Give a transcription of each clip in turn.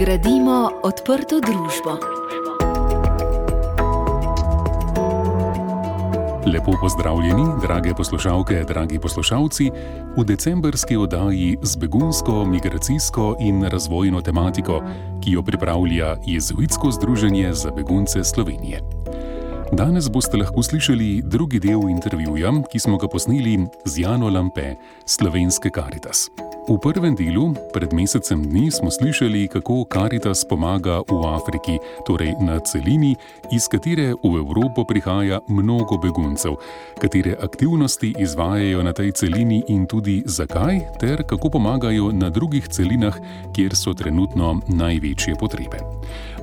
Gradimo odprto družbo. Lepo pozdravljeni, drage poslušalke, dragi poslušalci, v decembrski oddaji z begunsko, migracijsko in razvojno tematiko, ki jo pripravlja Jezuitsko združenje za begunce Slovenije. Danes boste lahko slišali drugi del intervjuja, ki smo ga posneli z Jano Lampe, slovenske Karitas. V prvem delu, pred mesecem dni, smo slišali, kako Karitas pomaga v Afriki, torej na celini, iz katere v Evropo prihaja mnogo beguncev, katere aktivnosti izvajajo na tej celini in tudi zakaj, ter kako pomagajo na drugih celinah, kjer so trenutno največje potrebe.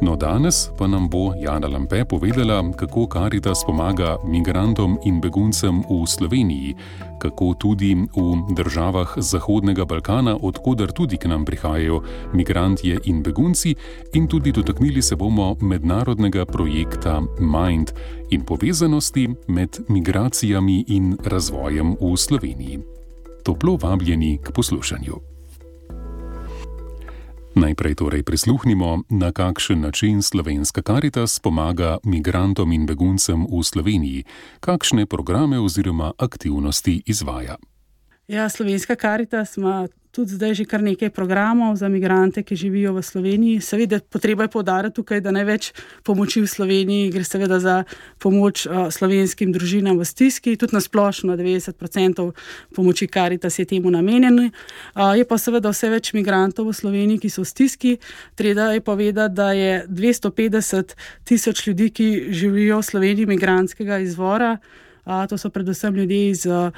No, danes pa nam bo Jana Lampe povedala, kako Karitas pomaga migrantom in beguncem v Sloveniji, kako tudi v državah Zahodnega Balkana. Balkana, odkudar tudi k nam prihajajo migranti in begunci, in tudi dotaknili se bomo mednarodnega projekta Mind in povezanosti med migracijami in razvojem v Sloveniji. Toplo vabljeni k poslušanju. Najprej torej prisluhnimo, na kakšen način slovenska karitas pomaga migrantom in beguncem v Sloveniji, kakšne programe oziroma aktivnosti izvaja. Ja, slovenska karitas ima tudi zdaj že kar nekaj programov za imigrante, ki živijo v Sloveniji. Seveda, potreba je povdariti tukaj, da največ pomoči v Sloveniji gre seveda za pomoč uh, slovenskim družinam v stiski, tudi na splošno 90% pomoči Karitas je temu namenjeno. Uh, je pa seveda vse več imigrantov v Sloveniji, ki so v stiski. Treba je povedati, da je 250 tisoč ljudi, ki živijo v Sloveniji, imigranskega izvora. Uh, to so predvsem ljudje iz. Uh,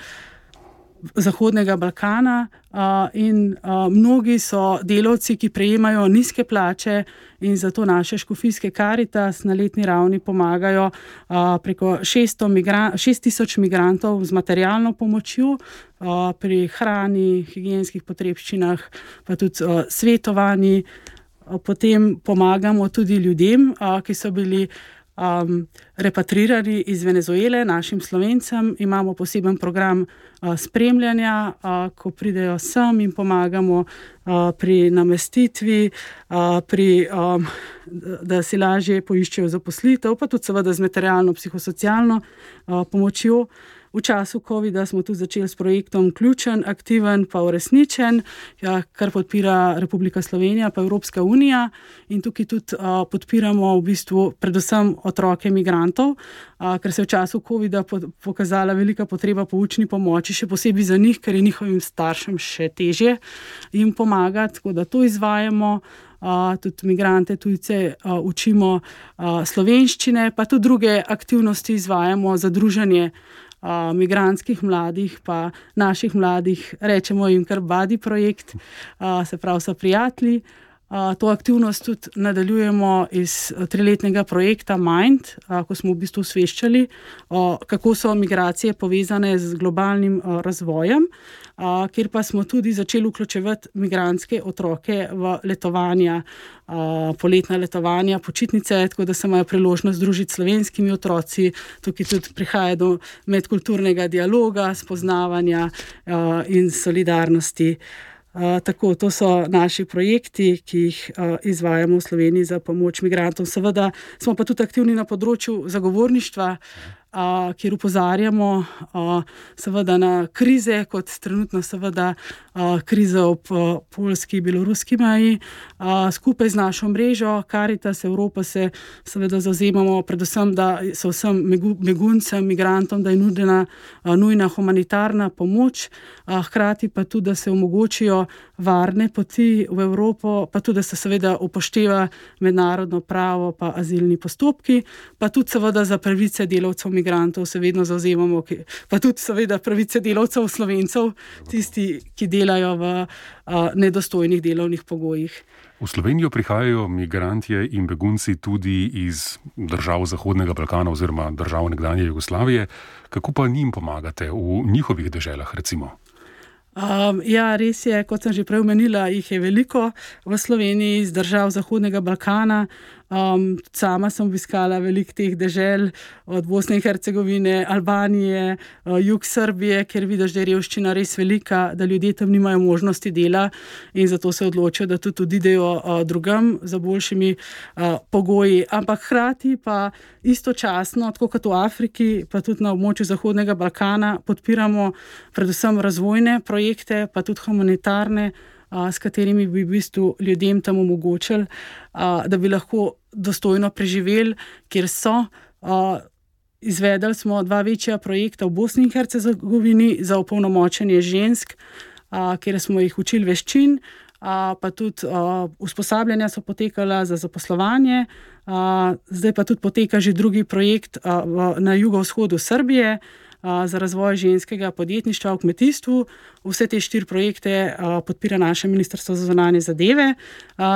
Zahodnega Balkana in mnogi so delavci, ki prejemajo nizke plače in zato naše škofijske karitas na letni ravni pomagajo preko 6000 migrantov z materialno pomočjo pri hrani, higijenskih potrebščinah, pa tudi svetovanji. Potem pomagamo tudi ljudem, ki so bili um, repatrirani iz Venezuele, našim slovencem. Imamo poseben program uh, spremljanja, uh, ko pridejo sem in pomagamo uh, pri namestitvi, uh, pri, um, da si lažje poiščejo zaposlitev, pa tudi seveda z materialno, psihosocialno uh, pomočjo. V času COVID-a smo tudi začeli s projektom Ključen, aktiven, pa uresničen, ja, kar podpira Republika Slovenija, pa Evropska unija. In tukaj tudi uh, podpiramo v bistvu predvsem otroke imigrantov, uh, ker se je v času COVID-a po pokazala velika potreba po učni pomoči, še posebej za njih, ker je njihovim staršem še težje jim pomagati, tako da to izvajamo. Uh, tudi imigrante, tujce uh, učimo uh, slovenščine, pa tudi druge aktivnosti izvajamo za druženje uh, migranskih mladih, pa naših mladih, rečemo jim kar Badi projekt, uh, se pravi, so prijatelji. To aktivnost tudi nadaljujemo iz triletnega projekta Mind, ko smo v bistvu osveščali, kako so migracije povezane z globalnim razvojem. Kjer pa smo tudi začeli vključevati migranske otroke v letovanja, poletna letovanja, počitnice, tako da se imajo priložnost združiti s slovenskimi otroci. Tukaj tudi prihaja do medkulturnega dialoga, spoznavanja in solidarnosti. Tako, to so naši projekti, ki jih izvajamo v Sloveniji za pomoč migrantom. Seveda smo pa tudi aktivni na področju zagovorništva, uh, kjer upozarjamo seveda na krize, kot trenutno seveda kriza ob polski in beloruski meji. Skupaj z našo mrežo Karitas Evropa se seveda zauzemamo predvsem, da so vsem beguncem, migrantom, da je nudena nujna humanitarna pomoč, hkrati pa tudi, da se omogočijo varne poti v Evropo, pa tudi, da se seveda upošteva mednarodno pravo pa azilni postopki, pa tudi seveda za pravice delavcev imigrantov se vedno zauzemamo, pa tudi, seveda, pravice delavcev, slovencev, tisti, ki delajo v uh, nedostojnih delovnih pogojih. V Slovenijo prihajajo migranti in begunci tudi iz držav Zahodnega Balkana oziroma držav nekdanje Jugoslavije. Kako pa njim pomagate v njihovih deželah, recimo? Um, ja, res je, kot sem že prej omenila, jih je veliko v Sloveniji iz držav Zahodnega Balkana. Um, sama sem obiskala veliko teh dežel, od Bosne in Hercegovine, Albanije, uh, jug Srbije, ker vidiš, da je revščina res velika, da ljudje tam nimajo možnosti dela in zato se odločijo, da tudi odidejo uh, drugam za boljšimi uh, pogoji. Ampak hkrati pa istočasno, tako kot v Afriki, pa tudi na območju Zahodnega Balkana, podpiramo predvsem razvojne projekte, pa tudi humanitarne s katerimi bi v bistvu ljudem tam omogočili, da bi lahko dostojno preživeli, kjer so. Izvedli smo dva večja projekta v Bosni in Hercegovini za opolnomočenje žensk, kjer smo jih učili veščin, pa tudi usposabljanja so potekala za zaposlovanje. Zdaj pa tudi poteka že drugi projekt na jugovzhodu Srbije za razvoj ženskega podjetništva v kmetijstvu. Vse te štiri projekte podpira naše Ministrstvo za zunanje zadeve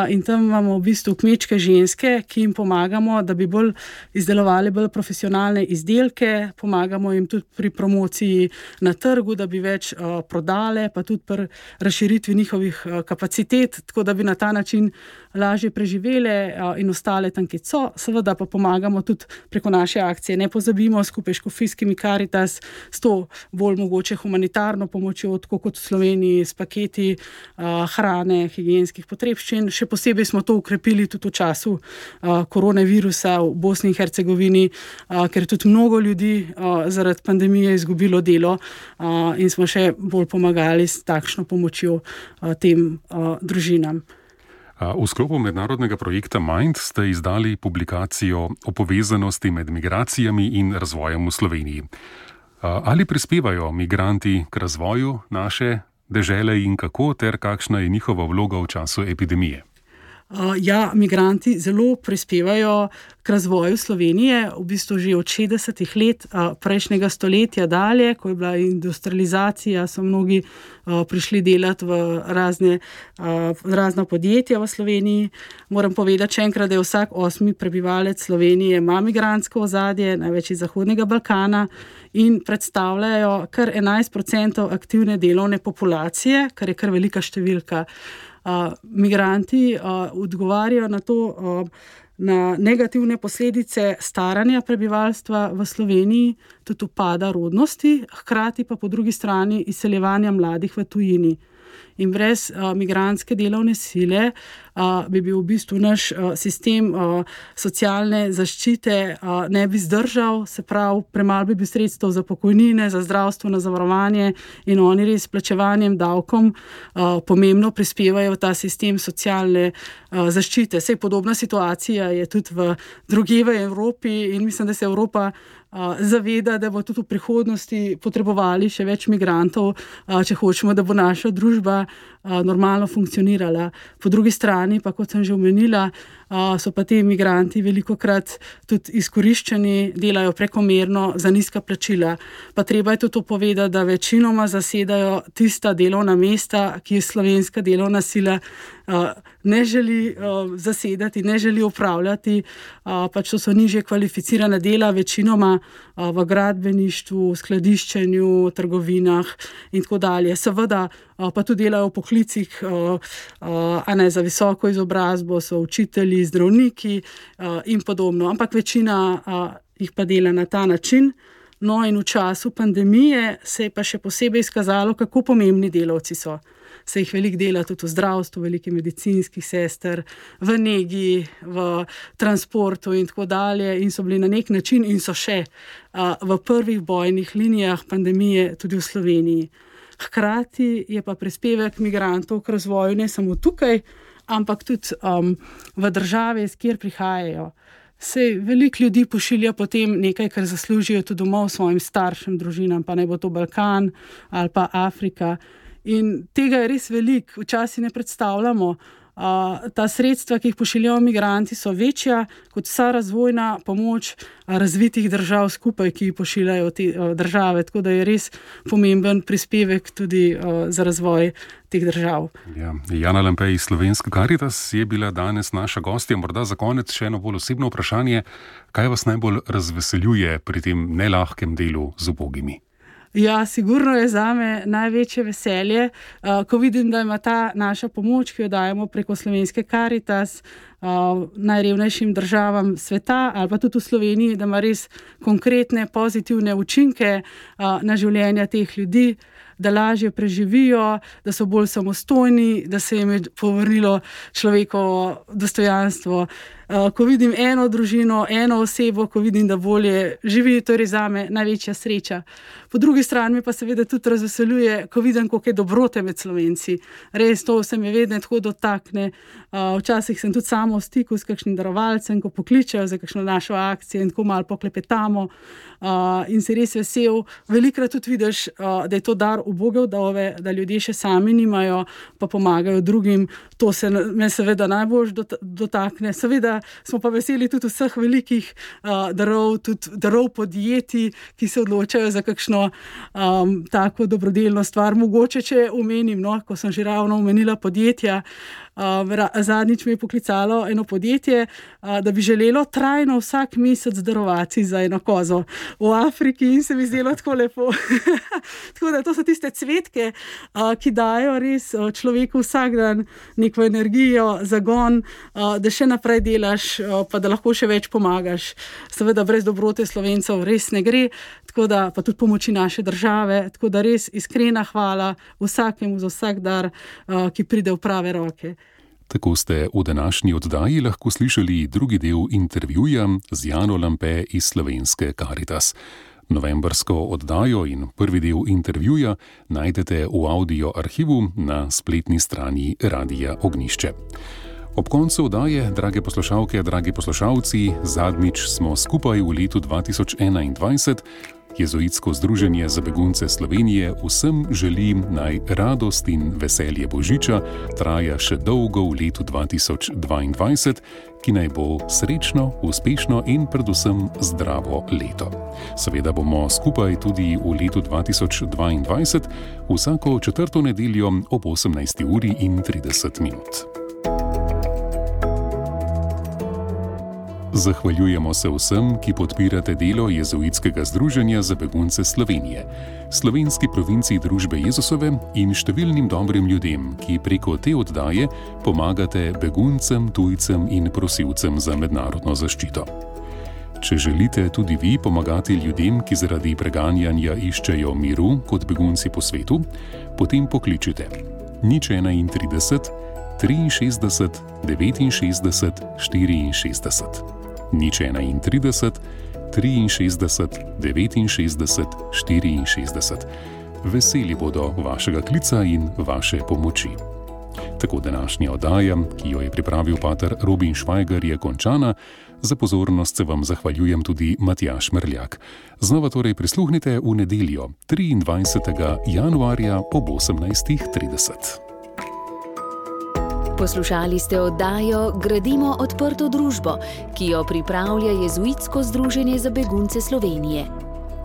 in tam imamo v bistvu kmečke ženske, ki jim pomagamo, da bi bolj izdelovali bolj profesionalne izdelke, pomagamo jim tudi pri promociji na trgu, da bi več prodale, pa tudi pri razširitvi njihovih kapacitet, tako da bi na ta način lažje preživele in ostale tam, ki so. Seveda pa pomagamo tudi preko naše akcije. Ne pozabimo skupaj s Kofijskimi karitas, s to bolj mogoče humanitarno pomočjo, tako kot v Sloveniji, s paketi hrane, higijenskih potrebščin. Še posebej smo to ukrepili tudi v času koronavirusa v Bosni in Hercegovini, ker je tudi mnogo ljudi zaradi pandemije izgubilo delo in smo še bolj pomagali s takšno pomočjo tem družinam. V sklopu mednarodnega projekta Mind ste izdali publikacijo o povezanosti med migracijami in razvojem v Sloveniji. Ali prispevajo migranti k razvoju naše dežele in kako, ter kakšna je njihova vloga v času epidemije? Ja, migranti zelo prispevajo k razvoju Slovenije, v bistvu že od 60-ih let prejšnjega stoletja dalje, ko je bila industrializacija, so mnogi prišli delati v razne, razna podjetja v Sloveniji. Moram povedati enkrat, da je vsak osmi prebivalec Slovenije ima migransko ozadje, največ iz Zahodnega Balkana in predstavljajo kar 11% aktivne delovne populacije, kar je kar velika številka migranti odgovarjajo na to, na negativne posledice staranja prebivalstva v Sloveniji, tudi upada rodnosti, hkrati pa po drugi strani izseljevanja mladih v tujini. In brez uh, migranske delovne sile uh, bi bil v bistvu naš sistem socialne zaščite ne bi zdržal, se pravi, premalo bi bil sredstev za pokojnine, za zdravstveno zavarovanje in oni res plačevanjem davkom pomembno prispevajo v ta sistem socialne zaščite. Sej podobna situacija je tudi v druge v Evropi in mislim, da se Evropa zaveda, da bo tudi v prihodnosti potrebovali še več migrantov, če hočemo, da bo naša družba normalno funkcionirala. Po drugi strani, pa kot sem že omenila, so pa ti imigranti veliko krat tudi izkoriščeni, delajo prekomerno za nizka plačila. Pa treba je tudi povedati, da večinoma zasedajo tista delovna mesta, ki je slovenska delovna sila. Ne želi zasedati, ne želi upravljati, pač to so niže kvalificirane dela, večinoma v gradbeništvu, skladiščenju, trgovinah in tako dalje. Seveda pa tudi delajo v poklicih, uh, ne za visoko izobrazbo, so učitelji, zdravniki uh, in podobno, ampak večina uh, jih pa dela na ta način. No, in v času pandemije se je pa še posebej izkazalo, kako pomembni delavci so. Se jih veliko dela tudi v zdravstvu, veliko medicinskih sester, v negi, v transportu in tako dalje, in so bili na nek način, in so še uh, v prvih bojnih linijah pandemije tudi v Sloveniji. Hkrati je pa prispevek migrantov k razvoju ne samo tukaj, ampak tudi um, v države, iz kjer prihajajo. Se veliko ljudi pošilja potem nekaj, kar zaslužijo tudi domov svojim staršem, družinam, pa ne bo to Balkan ali pa Afrika. In tega je res veliko, včasih ne predstavljamo ta sredstva, ki jih pošiljajo imigranti, so večja kot vsa razvojna pomoč razvitih držav skupaj, ki jih pošiljajo te države. Tako da je res pomemben prispevek tudi za razvoj teh držav. Ja. Jana Lempej iz Slovenske Karitas je bila danes naša gostja. Morda za konec še eno bolj osebno vprašanje. Kaj vas najbolj razveseljuje pri tem nelahkem delu z ubogimi? Ja, sigurno je za me največje veselje, uh, ko vidim, da ima ta naša pomoč, ki jo dajemo preko slovenske karitas. Uh, najrevnejšim državam sveta, ali pa tudi v Sloveniji, da ima res konkretne pozitivne učinke uh, na življenje teh ljudi, da lažje preživijo, da so bolj samostojni, da se jim je povrnilo človekovo dostojanstvo. Uh, ko vidim eno družino, eno osebo, ko vidim, da bolje živi, to je za me največja sreča. Po drugi strani pa seveda tudi razveseljuje, ko vidim, koliko je dobrote med slovenci. Res to se mi vedno tako dotakne. Eh, včasih sem tudi samo v stiku s kakšnim darovalcem, ko pokličejo za kakšno našo akcijo in tako malo poklepetamo. Uh, in si res vesel. Velikrat tudi vidiš, da je to dar ubogov, da, da ljudje še sami nimajo, pa pomagajo drugim. To se me seveda najbolj dotakne. Seveda smo pa veseli tudi vseh velikih uh, darov, tudi darov podjetij, ki se odločajo za kakšno um, tako dobrodelno stvar. Mogoče, če omenim, no, ko sem že ravno omenila podjetja. Uh, zadnjič mi je poklicalo eno podjetje, uh, da bi želelo trajno vsak mesec darovati za eno kozo v Afriki in se mi zdelo tako lepo. tako da to so tiste cvetke, uh, ki dajo res človeku vsak dan neko energijo, zagon, uh, da še naprej delaš, uh, pa da lahko še več pomagaš. Seveda, brez dobrote slovencev res ne gre, tako da pa tudi pomoči naše države. Tako da res iskrena hvala vsakemu za vsak dar, uh, ki pride v prave roke. Tako ste v današnji oddaji lahko slišali drugi del intervjuja z Jano Lampe iz Slovenske Caritas. Novembrsko oddajo in prvi del intervjuja najdete v audio arhivu na spletni strani Radia Ognišče. Ob koncu oddaje, drage poslušalke, dragi poslušalci, zadnjič smo skupaj v letu 2021. Jezuitsko združenje za begunce Slovenije vsem želi naj radost in veselje Božiča traja še dolgo v letu 2022, ki naj bo srečno, uspešno in predvsem zdravo leto. Seveda bomo skupaj tudi v letu 2022, vsako četrto nedeljo ob 18. uri in 30 minut. Zahvaljujemo se vsem, ki podpirate delo Jezuitskega združenja za begunce Slovenije, slovenski provinciji družbe Jezusove in številnim dobrim ljudem, ki preko te oddaje pomagate beguncem, tujcem in prosilcem za mednarodno zaščito. Če želite tudi vi pomagati ljudem, ki zaradi preganjanja iščejo miru kot begunci po svetu, potem pokličite nič 31, 63, 69, 64 nič 31, 63, 69, 64. Veseli bodo vašega klica in vaše pomoči. Tako današnja oddaja, ki jo je pripravil pater Robin Švajger, je končana. Za pozornost se vam zahvaljujem tudi Matjaš Mrljak. Znova torej prisluhnite v nedeljo 23. januarja ob 18.30. Poslušali ste oddajo Gradimo odprto družbo, ki jo pripravlja Jezuitsko združenje za begunce Slovenije.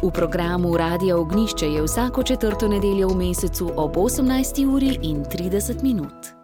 V programu Radio Ognišče je vsako četrto nedeljo v mesecu ob 18. uri in 30 minut.